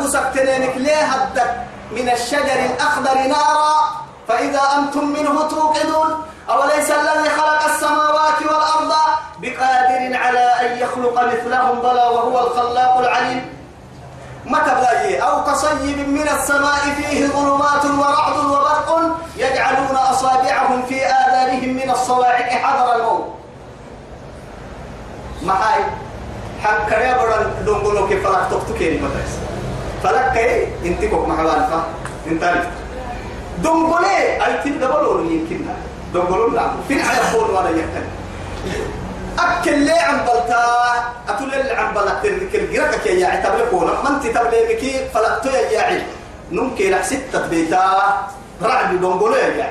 أرجو سكتنينك ليه هدك؟ من الشجر الأخضر نارا. فإذا أنتم منه توقدون أوليس الذي خلق السماوات والأرض بقادر على أن يخلق مثلهم بلى وهو الخلاق العليم؟ متى بلاي أو كصيب من السماء فيه ظلمات ورعد وبرق يجعلون أصابعهم في آذانهم من الصواعق حذر الموت. محاي حق يا برا دونغولو كيف فلك تكتكين مدرس فلك كي انت كوك محوان فا. انت دونغولي أي تين دبلو يمكن دونغولو لا. فين على فول ولا يحتل أكل لي عم بلتا أتول اللي عم بلتا. كل جرك يا يا تبلكون ما أنت تبلكي فلقتو يا يا نمكي لح ستة بيتا. رعد دونغولو يا يا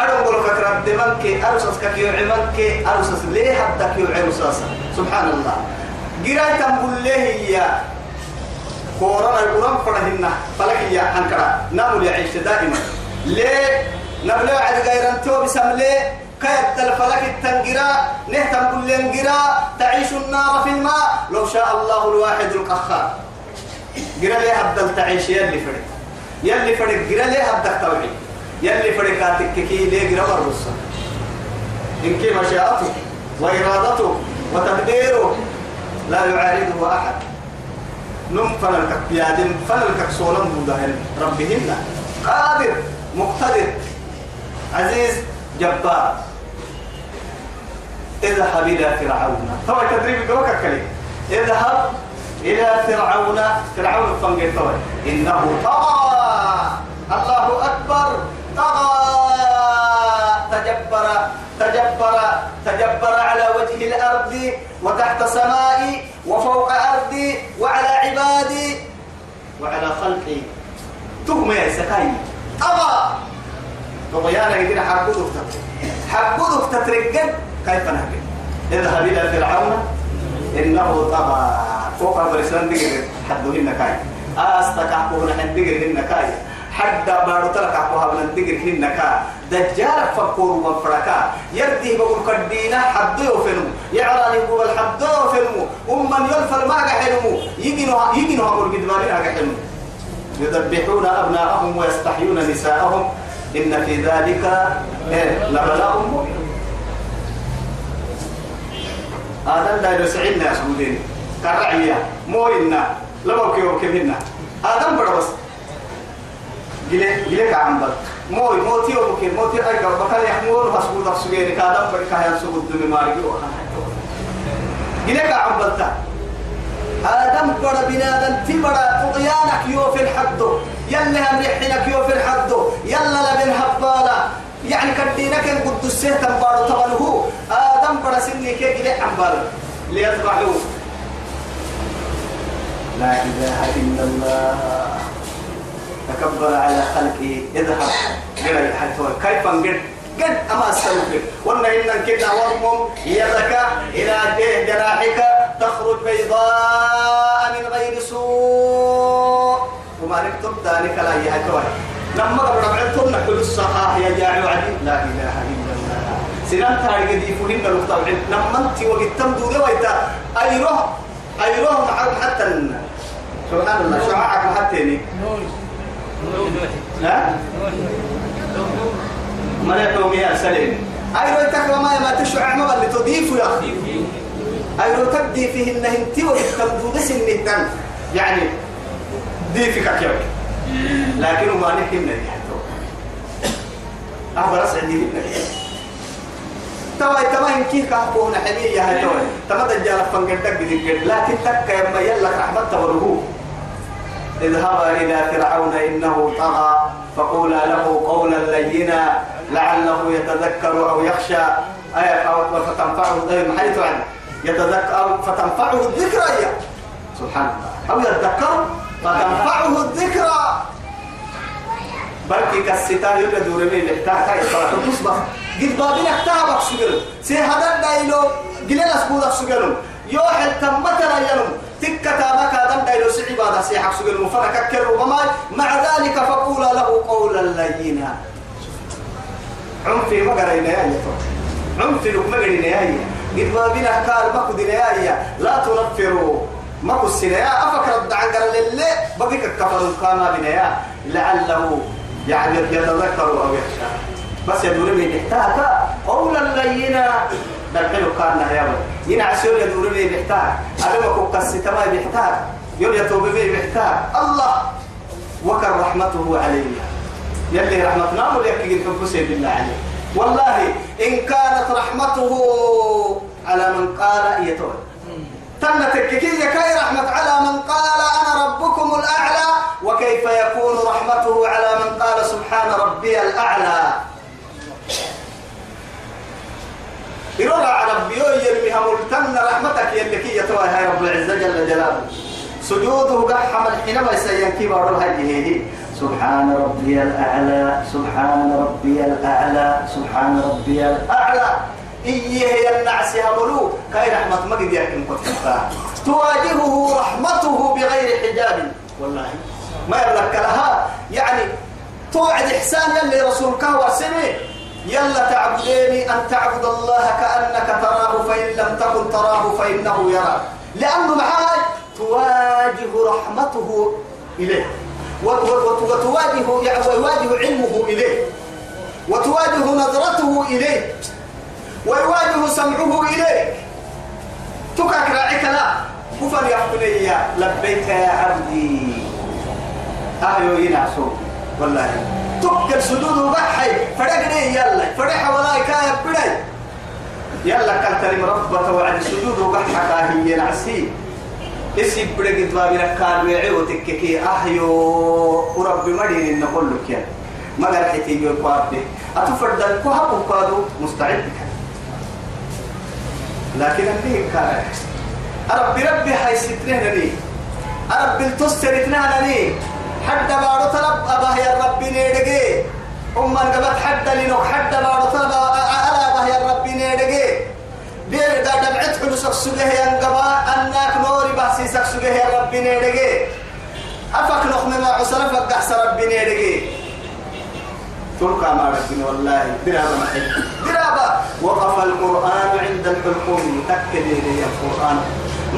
أدونغولو فكرة دمانك أرسس كيو عمانك أرسس ليه حدك يو عرسس سبحان الله. جراي تنبول ليه يا كورونا القرآن فرهنا فلك يا حنكرا نامو يعيش دائما. ليه؟ نبلو عد غيران تو بسم ليه كيت الفلك التنجرا نهتم كل ينجرا تعيش النار في الماء. لو شاء الله الواحد القخار جرا ليه هبدل تعيش يلي فرق. يلي فرق جرا ليه هبدل توعي يلي فرقاتك كي ليه جرا برصة إن كي مشاءته وإرادته وتقديره لا يعارضه أحد. نم فلنكك بيادم فلنكك صولا مدهن ربهن قادر مقتدر. عزيز جبار. اذهب إلى فرعون. طبعا تدريب قوك كلي. اذهب إلى فرعون. فرعون فنجي طبعا. إنه طغى. الله أكبر. طغى. تجبر. تجبر تجبر على وجه الأرض وتحت سمائي وفوق أرضي وعلى عبادي وعلى خلقي. تهمة يا سكاي طغى طغيانا يدينا حبودك تترك حبودك تترك كيف نهجم اذهب إلى فرعون. إنه طغى فوق برسلان دقر حدوهن كاي أستك عقوهن حد دقر هن كاي حد بارو تلك عقوها من دقر هن كاي دجال فكور وفركا يردي بقول كدينا حد يوفنمو يعراني بقول حد يوفنمو أمن يلفل ما حلمو يجينو يجينو أقول قدمانين حلمو يذبحون أبناءهم ويستحيون نساءهم. إن في ذلك لبلاء مبين. آدم لا يسعدنا يا سمدين كرعية مو إنا لما كيو كمنا آدم بڑا بس. جلي جلي كعم بل مو مو تيو بكي مو تيو أي كم بكال يحمون مسبوط أفسجين كادم آدم بڑا بنادم تي بڑا طغيانك يو في الحد. يلا مريحينك يو في الحد. يعني كدينك ان قد السيه تنبارو طبعه آدم بڑا سني كي جلي عمبال ليتبعوه لا إله إلا الله. تكبر على خلقه اذهب إلى حتى كيف نقد قد أما استوفر وأن إن كنا ورمم يدك إلى جناحك تخرج بيضاء من غير سوء. وما نكتب ذلك لا يهتوي لما ربعتم نقول الصحاح يا جاعي عدي لا إله إلا الله. سنان تاريخ دي فهمنا المطلع لما أنت وقت تمدو ذي ويتا أيروه أيروه حتى سبحان الله شعاعك حتى ني ها ملك يا سليم أيروه تكرم ما تشعع ما اللي تضيف يا أخي أيروه تبدي فيهن هنتي وقت تمدو بس النتن يعني ضيفك كيف لكن ما نحن نحن أخبر أسعد دي توا توا إن كيف كهكونا حبيبي يا هتوا تما دجال فنقدك بدك لكن تك يا ما يلا رحمة تورهو اذهبا إلى فرعون إنه طغى فقولا له قولا لينا لعله يتذكر أو يخشى. أي فتنفعه الذكر حيث عنه يتذكر فتنفعه الذكرى سبحان الله أو يتذكر فتنفعه الذكرى. بلكي كالستار يبقى دورمي لحتاها كاي صلاة تصبح قد بابين احتاها بك سجلو سي دايلو قليل أسبوع سجلو يوحل تمتنا يلو تكتا بك هذا دايلو سعي بعد سيحك سجلو فرك كر وما مع ذلك فقولا له قولا لينا. عنفي مقرين يا عنفي لك مقرين يا قد بابين احتاها بك دين يا لا تنفروا. ما كسنا يا أفكر الدعان قال للي بقيك كفر كما بنا لعله يعني يتذكر أو يخشى بس يدور من يحتاج قولا لينا. دلحلو كان يا ولد ينا عسول يدور من يحتاج أدم كوكس تما يحتاج يقول يتوب به يحتاج الله وكر رحمته علينا. يلي رحمتنا وليكي الحب بالله عليه والله إن كانت رحمته على من قال يتوب تنتك كي كي رحمة على من قال أنا ربكم الأعلى وكيف يكون رحمته على من قال سبحان ربي الأعلى. يروى على ربي يرميها ملتن رحمتك يتوى هاي رب العزة جل جلاله. سجوده قحم حينما يسيان كبار الهجه سبحان ربي الأعلى سبحان ربي الأعلى سبحان ربي الأعلى. إيه النعس هملو كاي رحمة ما قد يحكم تواجهه رحمته بغير حجاب. والله ما يملك لها. يعني توعد إحسان يلي رسولك وسمي يلا تعبديني أن تعبد الله كأنك تراه فإن لم تكن تراه فإنه يراك. لأنه معاي تواجه رحمته إليه. وتواجه يعني ويواجه علمه إليه. وتواجه نظرته إليه. ويواجه سمعه إليك تكاك راعيك لا. كفن يحكني لبيك يا عبدي. أهيو ينعسو والله تكل سدود بحي فرقني يلا. فرح ولا كايا بدي يلا كالتريم ربة وعد سدود بحك هي نعسي إسي بدك تبابي ركان ويعي وتككي. أهيو ورب مدين نقول لك يا. ما قال حتي يقوى أتفردن كوها بقادو مستعد لكن اللي كان. ربي ربي هاي ستنهنني ربي التستر اتنهنني حد بارو طلب أباه يا ربي نيدقي أما قبت حد لنو حد بارو طلب ألا أباه يا ربي نيدقي بير دا دمعت حلو سكسوه ينقبا أنك نوري بحسي سكسوه يا ربي نيدقي أفك نخمي ما عسر فقح ربي نيدقي تركا ما ربنا والله. درابة محل درابة. وقف القرآن عند الحلقوم. تكد لي القرآن.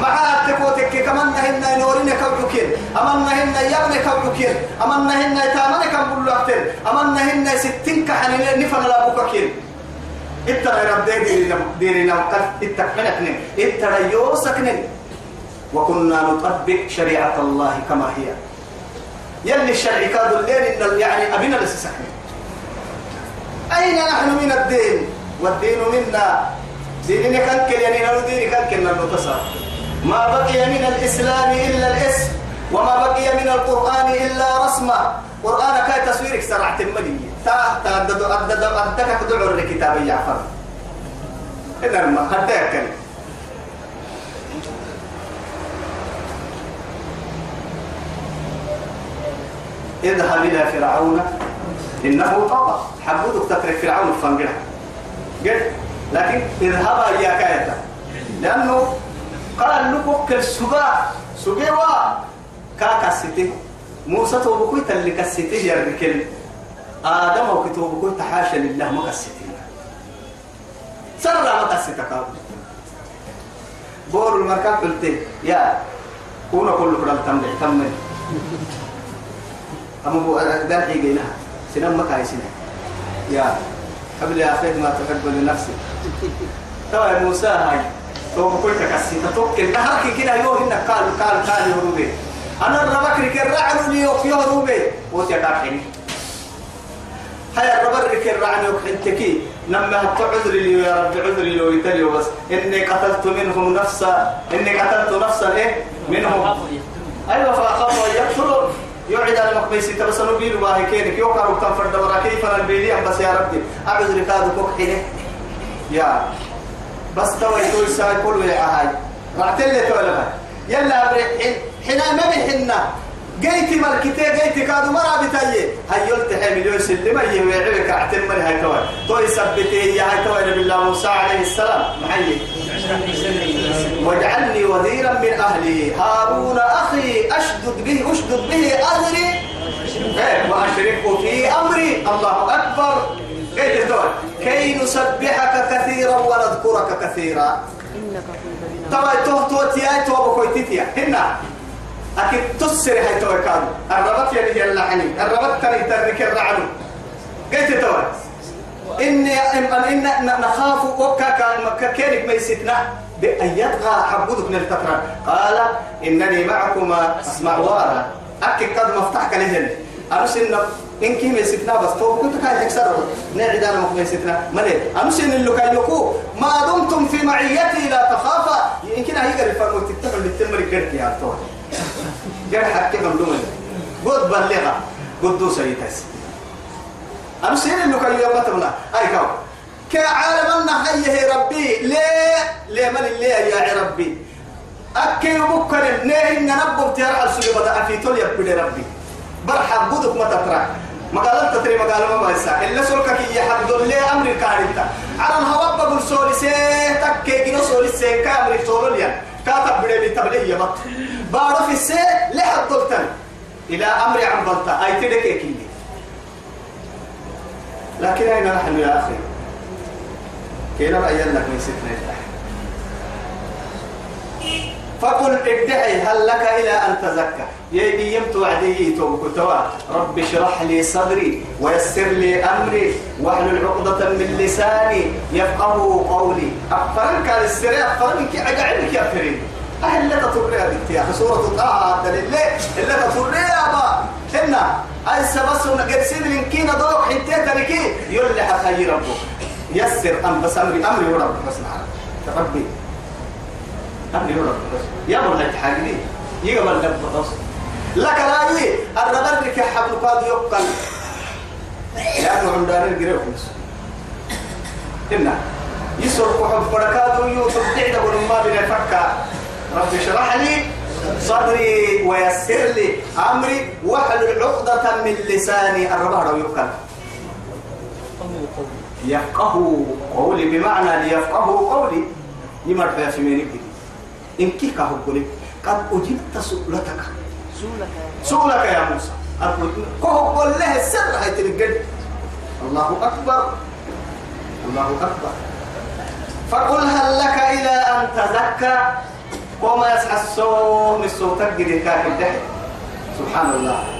مع تكوتك كمان نهنا نورين كوجكين أمن نهنا يبن كوجكين أمن نهنا تامن كم بلوكتين أمن نهنا ستين كحنين نفن لا بوكين اترى رب ديرنا ديرنا وقت اتكمنكن اترى يوسكن وكنا نطبق شريعة الله كما هي. يلي الشرع كادوا الليل يعني أبينا لسسكن أين نحن من الدين؟ والدين منا. ديننا كان كل يعني نو دين كان كنا نتصر ما بقي من الإسلام إلا الاسم وما بقي من القرآن إلا رسمه قرآن كاي تصويرك سرعة المدي تا تردد أردد أردك تدعو الكتاب جعفر إذا ما هداك اذهب إلى فرعون إنه طغى حبودك تترك فرعون فانقرها قل لكن اذهبا يا كايتا لأنه قال لك السباع سبيوا كاكا ستي موسى توبكوي تلك الستي يا ركل آدم وكتوبكوي تحاشا لله ما الستي سر ما الستي بور المركب قلت يا كونا كل فرال تملي تملي أما بو دان حيقينها سنم مكاي سنة يا قبل يا أخي ما تحب لنفسك ترى موسى هاي تو بقول تكسي تتوكل نهارك كده يوه إنك قال قال قال يهروبي أنا الربك رك الرعن يوك يهروبي وتي كافين هيا الربك الرعن يوك حنتكي نما عذر لي يا رب عذر لي ويتلي بس إني قتلت منهم نفسا إني قتلت نفسا إيه منهم أيوة فأخاف يقتلون يوعد على مقبيسي تبسلوا بيلو باهي كينك يوكا ركتان فرد ورا كيف أنا البيلي بس يا ربي. اعوذ ركاد كوك يا بس توي توي ساي كل ولا هاي رعتل لي تولا يلا حنا ما بحنا جيتي ملكتي جيتي كادو مرا بتاي هاي يلت حمل يسلم اي ويعبك اعتم من هاي توي. توي سبتي يا هاي توي نبي الله موسى عليه السلام. محيي. واجعلني وزيرا من أهلي. هارون أخي أشدد به أشدد به اذري إيه، واشركه في أمري. الله أكبر. كي نسبحك كثيرا. ونذكرك كثيرا تبا تو تو تيا تو بكوي تيا هنا. أكيد تسر هاي تو كانوا. الربط يعني هي اللحني. الربط تاني ترك الرعد. قلت تو إني إن إن نخاف وكا كان كيرك ما يسكنا بأن يطغى حبودك من التكرار قال إنني معكما أسمع وارا أكيد قد مفتاح كلهن أرسل إن كي مسكنا بس تو كنت كاي تكسر. نعد أنا مخ مسكنا ملي أمسين اللي كاي يكو ما دمتم في معيتي لا تخافا. يمكن هي قال فرمو تتفق بالتمر قرك يا قال حكي من دون قد بلغها قدوس يتس أمسين اللي كاي يوم تمنا أي كاو. كعالم أن هي ربي. ليه؟ ليه من اللي يا ربي؟ أكي بكر نهي ننبب تيار على سوري بدأ في تول يبدي ربي. برحب بدك ما تترك مقالة تتري مقالة ما بيسا إلا سولك كي يحب دول لي أمر كاريتا. على الهواء بقول سولي سي تكي جنو سولي سي كامر سولو ليا. كاتب بدي بتبليه يبط بعرف السي لحد دولتن إلى أمر عن بلطة. أي تدك أكيد لكن أين نحن يا أخي؟ كينا رأينا لك من ستنا فقل ادعي هل لك إلى أن تزكى؟ يجي يمت وعدي توكتوا رب اشرح لي صدري ويسر لي أمري واحلل عقدة من لساني يفقه قولي. أفرن كان السريع أفرن كي أجعلك يا فريد أهل لك تطريها بك يا سورة طه دليل إلا تطريها با هنا أي سبس ونقرسين من كينا ضوء حتى تركي يقول لي حتى ربك. يسر أم بس أمري أمري ورب بس ربي ورب بس يا من الحاجة يقبل دب بس لك رايي الربر لك حبل قاد يقل. لأنه عندنا الجريء خمس. إنا. يسر حب بركات يوسف تعد ولما بنا فكا. رب اشرح لي صدري ويسر لي أمري. واحلل عقدة من لساني. الربر يقل. يفقه قولي. بمعنى ليفقه قولي. يمر في منك إن كيف قولي قد أجبت سؤلتك. سؤلك يا موسى. كهو قول له السر هاي تلقد الله أكبر. الله أكبر. فقل هل لك إلى أن تزكى؟ وما يسعى الصوم الصوتك قد كاك سبحان الله.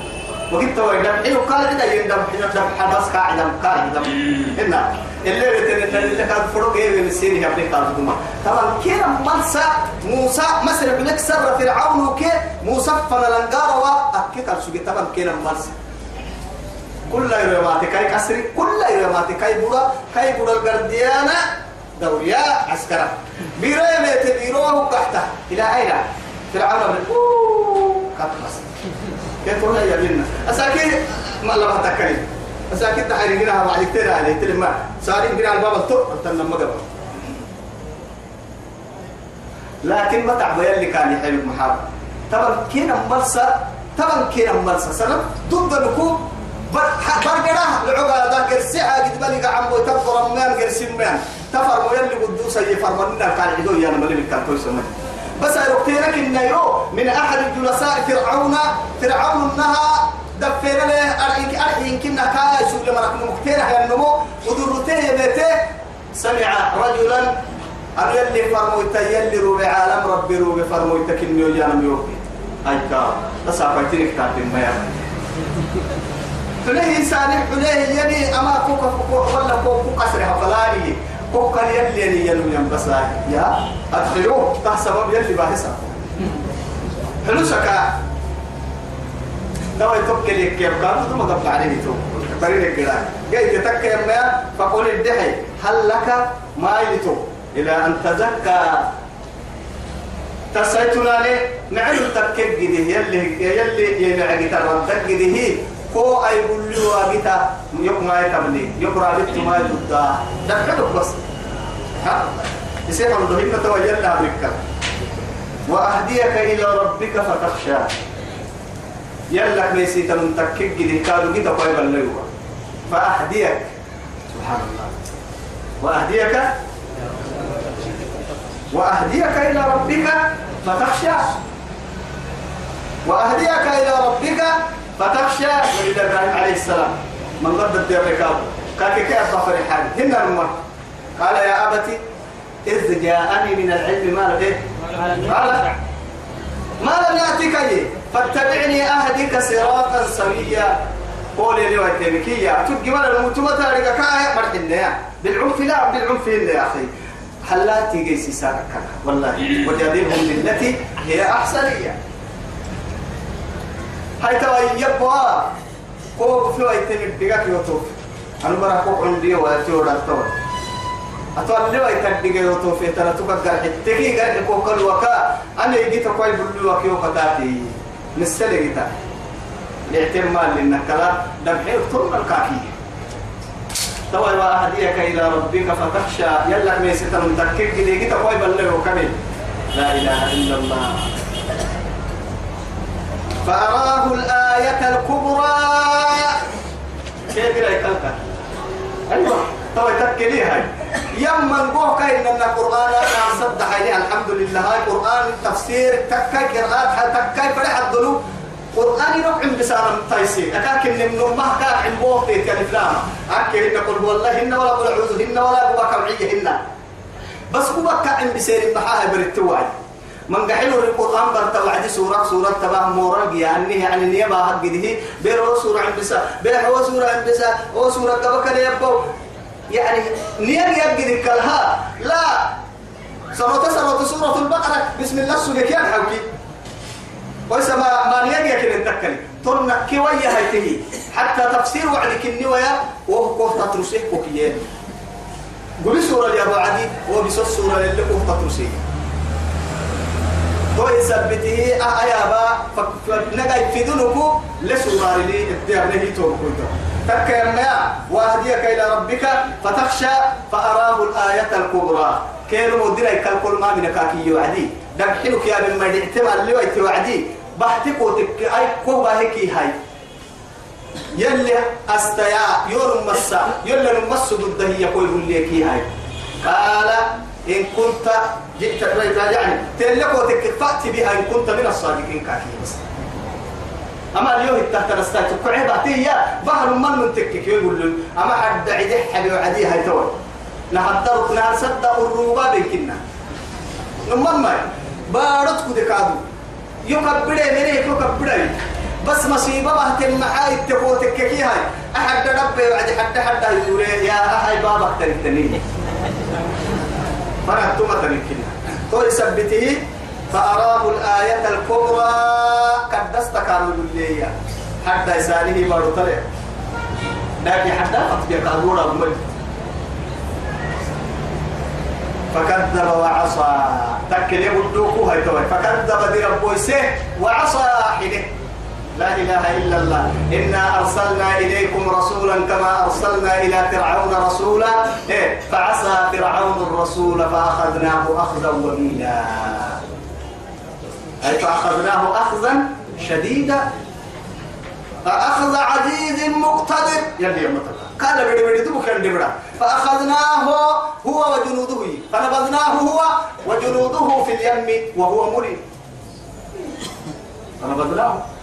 وقلت وين حلو قال كده يندم يندم حبس قاعد قاعد دم هنا اللي بتن اللي كان فرق إيه من السيري يا ابني قال طبعا كده مرسى موسى مسر بنك سر فرعون وكي موسى فلنقار وأكيد قال شو طبعا كده مرسى. كل يوماتي كاي كسري كل يوماتي كاي بودا كاي بودا الجرديانا دوريا عسكرة. بيرا ميت بيروه تحته إلى أين؟ فرعون. من أوه كتبس ولا يا بنا أساكي ما لما تكلم أساكي تحري جنا ما يكتر عليه تلما ساري جنا الباب التو تنا ما قبل. لكن ما تعب يلي كان يحب محاب. طبعا كنا مرسى طبعا كنا مرسى سلام. ضد نكو برجرة العقا ذاك الساعة قد بلغ عم تفر مان قرسم مان تفر مو يلي قدوس يفرمنا كان عدو يا ملي كان كويس بس أركتينك إن يو من أحد جلساء فرعون فرعون إنها دفينا له أرحيك أرحيك كنا كاي شو لما نكون مكتير هاي النمو. ودرته يبته سمع رجلا أن يلي فرمويت يلي روبي عالم ربي روبي فرمويت كنيو جانم يوكي أي كا بس أفايتينك تاتين ما يعني تليه إنسان حليه يلي أما كوكا كوكا ولا كوكا قصر فلاني. كوكا يلي يلي يلي ينبسا يا أدخلوه تحسب يلي باهسا حلو سكا دوا يتوكل لك كيف كان ثم قبل عليه تو بريد كده جاي تتكى ما فقول الدحي هل لك ما يلتو إلى أن تزكى. تسيتنا لي نعلم تكك جده يلي يلي ينعجي ترى تكك جده هو أي بلي واجتا يوم ما يتبني يوم رابط ما يتبدا دفعه بس ها يصير من ضمن توجلنا بك وأهديك إلى ربك فتخشى يلا ميسي تمن تكك جدي كادو جدا قايبا ليوا فأهديك سبحان الله وأهديك وأهديك إلى ربك فتخشى وأهديك إلى ربك فتخشى ولد إبراهيم عليه السلام. من قد الدير ركاب قال كيف ظفر حالي هنا المر قال يا أبتي إذ جاءني من العلم ما لم إيه؟ ما لم يأتك أي فاتبعني أهدك صراطا سويا. قول لي ويتمكية تبقي ولا المتمة تاريخ كاية مرحنا بالعنف لا بالعنف يا أخي. حلاتي جيسي سارك؟ والله وجادلهم بالتي هي أحسنية هاي توا يبوا كو في ويتمك دقاك يوتوف أنا برا كو عندي ولا تورا تور أتوى اللي ويتدقى يوتوف ترى تبقى حتكي قال كو كل وكا أنا يجيت كوي بلو وكيو قتاتي نستلقيتا الاعتمال للنكلا دبحي اكترنا الكاكية توا وأهديك إلى ربك فتخشى. يلا ميسة متكك دي جيت كوي بلو كمل لا إله إلا الله. فأراه الآية الكبرى. كيف رأيك أيوة تو تكلي هاي؟ يما نقول كاين ان القرآن أنا صدق عليه الحمد لله. هاي قرآن تفسير تكاي قراءات تكاي فرح الظلو قرآن يروح عند بسام تايسي لكن من ما كان عند بوقت كان فلان. اكل نقول والله ان ولا قل اعوذ هن ولا قوا كوعيه هن. بس هو كان بسير بحاها برتواي من قحلوا القرآن برتا وعدي سورة سورة تبع مورا يعني يعني النيابة حق ده بيرو سورة عند بسا بيرو سورة عند بسا أو سورة كبكة يبقوا يعني نيام يبقى ذكرها لا. سنوات سنوات سورة البقرة. بسم الله سورة كيان حوكي؟ ويسا ما ما نيام يكن التكلي ترنا كي ويا هيته حتى تفسير وعدك النوايا وهو كوه تترسيه كوكيين قولي سورة يا أبو عدي وبسوس سورة اللي كوه تترسيه تو يثبته آية با نجا يفيدونكو لسورة لي ابتدأ نهي توكل تكيرنا واهديك إلى ربك فتخشى فأراه الآية الكبرى. كيرو مدير كل ما من كاكي يوعدي؟ دبحلك يا من احتمال اللي ويت يوعدي بحتك وتك أي كوبا هيك هاي. يلي أستيا يور مسا يلي نمس ضد هي كوي لك هاي. قال إن كنت جئت يعني تلك وتك فأتي بها إن كنت من الصادقين كاكي بس أما اليوم تحت نستاك كعبة يا بحر من من تكك. يقول له أما حد عدي حبي وعدي هاي تول نهدر نصدق الروبا بينكنا. نمان ما بارد كده كادو يكبر مني يكبر بس مصيبة تم معاي تقول تككي هاي. أحد ربي وعدي حد حد يقول يا هاي بابك تريتني فرحت ما تريتني تو يثبته فأراه الآية الكبرى قدست كانوا الليل حتى يساله طلع لكن حتى فتبقى قادورا بمجد فكذب وعصى. تكل يبدوكو هاي توي. فكذب دي ربويسه وعصى حينه. لا إله إلا الله. إنا أرسلنا إليكم رسولا كما أرسلنا إلى فرعون رسولا. إيه فعصى فرعون الرسول فأخذناه أخذا وبيلا أي فأخذناه أخذا شديدا. فأخذ عزيز مقتدر. يلي يا قال بدي بدي دبو كان دبرا فأخذناه هو وجنوده. فنبذناه هو وجنوده في اليم وهو مريد فنبذناه.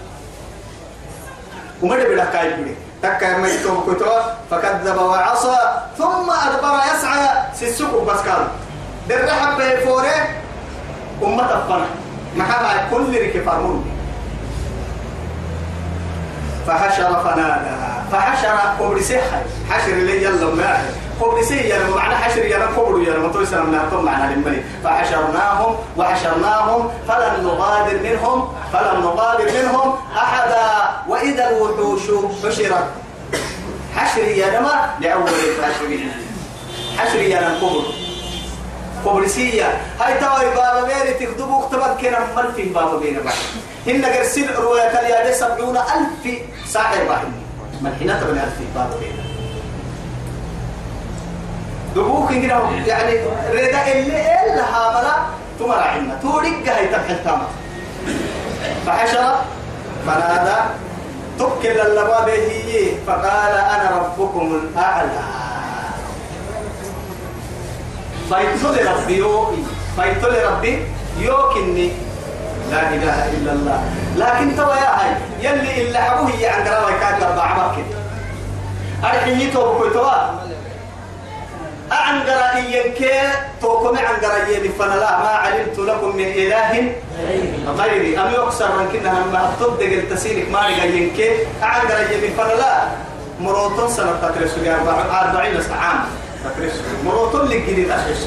وما بدا كاي بدي تكا ما يتوب فكذب وعصى ثم أدبر يسعى سيسوق بس قال درحب بفوره أمة الفنه محمد كل ركب فرمون فحشر فنادى. فحشر قبر سحر حشر اللي يلا ما قبر سي يلا معنى حشر يلا قبر يلا ما توي سلام نعطم معنا للملك فحشرناهم وحشرناهم فلم نغادر منهم فلم نغادر منهم أحدا. وإذا الوحوش حشرت. حشر يا ما لأول الحشرين حشر يا قبر كوبرسية هاي تواي بابا بيري تكتبوا اكتبت كنا مل في بابا بينا بعد. هن قرسل رواية اليادة سبعون ألف ساحر بعد من حين تبني ألف بابا بينا دبوك يعني ردا اللي إلا هاملا تمر عنا. توريك هاي تبحث تاما. فحشر فنادى تكل اللباب هي فقال أنا ربكم الأعلى. فايتول ربي يوكي. فايتول ربي يوكني لا إله إلا الله. لكن توا يا هاي يلي إلا حبوه هي عند رواي كاد أربع مكة أرحي توا أعنقر إينك توكم عنقر يلي فنلا ما علمت لكم من إله غيري. أم يكسر من كنا هم تبدأ التسينك ما رجع ينك أعنقر يلي فنلا مروتون سنة تكرس أربعين عام تكرس مروتون للجديد أشخص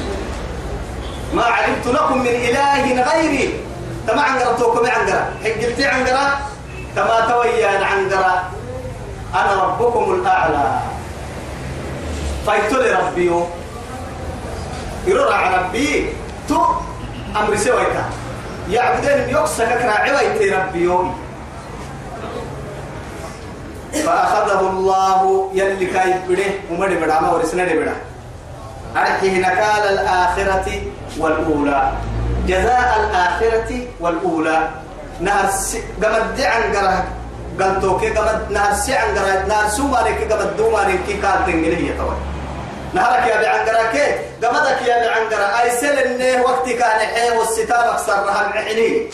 ما علمت لكم من إله غيري. تما عنقر توكم عنقر حجلتي عنقر تما تويا عنقر أنا ربكم الأعلى. فايتولي ربي. يرى ربي. تو أمر سويتا يعبدين يقصى كرا عويتي ربي يومي. فأخذه الله يلي كاي بده ومدي بدا ما ورسنا دي بدا أرحيه نكال الآخرة والأولى. جزاء الآخرة والأولى. نهر قمد عن قره قلتوك قمد نهر سي عن قره نهر سومارك قمد دومارك كي قال تنجلية طبعا نهرك يا بعنقرك قمدك يا بعنقرة أي سلنه وقت كان حي والستار أكثر رها العحنين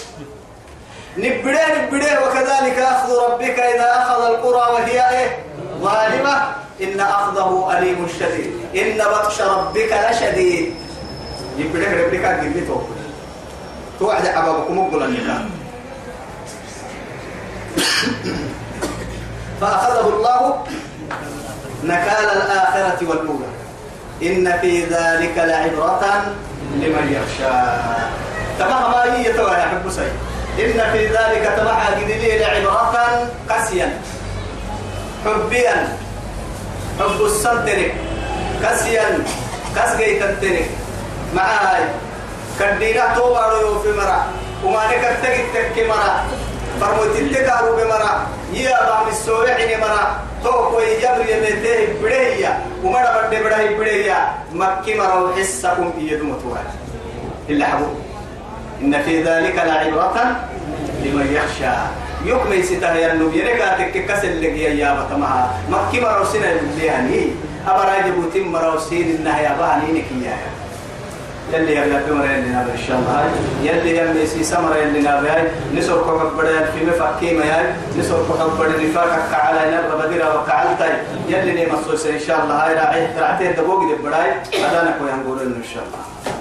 نبدأ نبدأ وكذلك أخذ ربك إذا أخذ القرى وهي إيه؟ ظالمة. إن أخذه أليم شديد. إن بطش ربك لشديد. يبدأ ربك قل لي توعد عبابكم مقبل النكاح. فأخذه الله نكال الآخرة والأولى. إن في ذلك لعبرة لمن يخشى. تمام ما هي توا يا حب سيد إن في ذلك تمام لي لعبرة قسيا. حبيا. حب السنتنك. قسيا. قسقي تنتنك معاي. كدينا توبارو في مرا وما نكتك تك مرا فرموت التكارو بمرا يا بام السويع مرا تو كوي يبر يمته بدهيا ومرا بده بدهي بدهيا مكي مرا حسكم يدوم توال إلا حبو. إن في ذلك لعبرة لمن يخشى. يكمي ستاه يا النبي ركعتك كسل لك يا يا بتمها مكي مرا سنة يعني أبراج بوتين مرا سين النهاية بهني نكيا يلي يبلا بمر يلي نابر إن شاء الله. يلي يلي سي سمر يلي نابر نسور كوكب بدا في مفكي ما ياي نسور كوكب بدا نفاك على نر بديرا وقعلتاي يلي ني مصوص إن شاء الله. هاي راعي راعتين دبوق دي بداي هذا نكو ينقول إن شاء الله.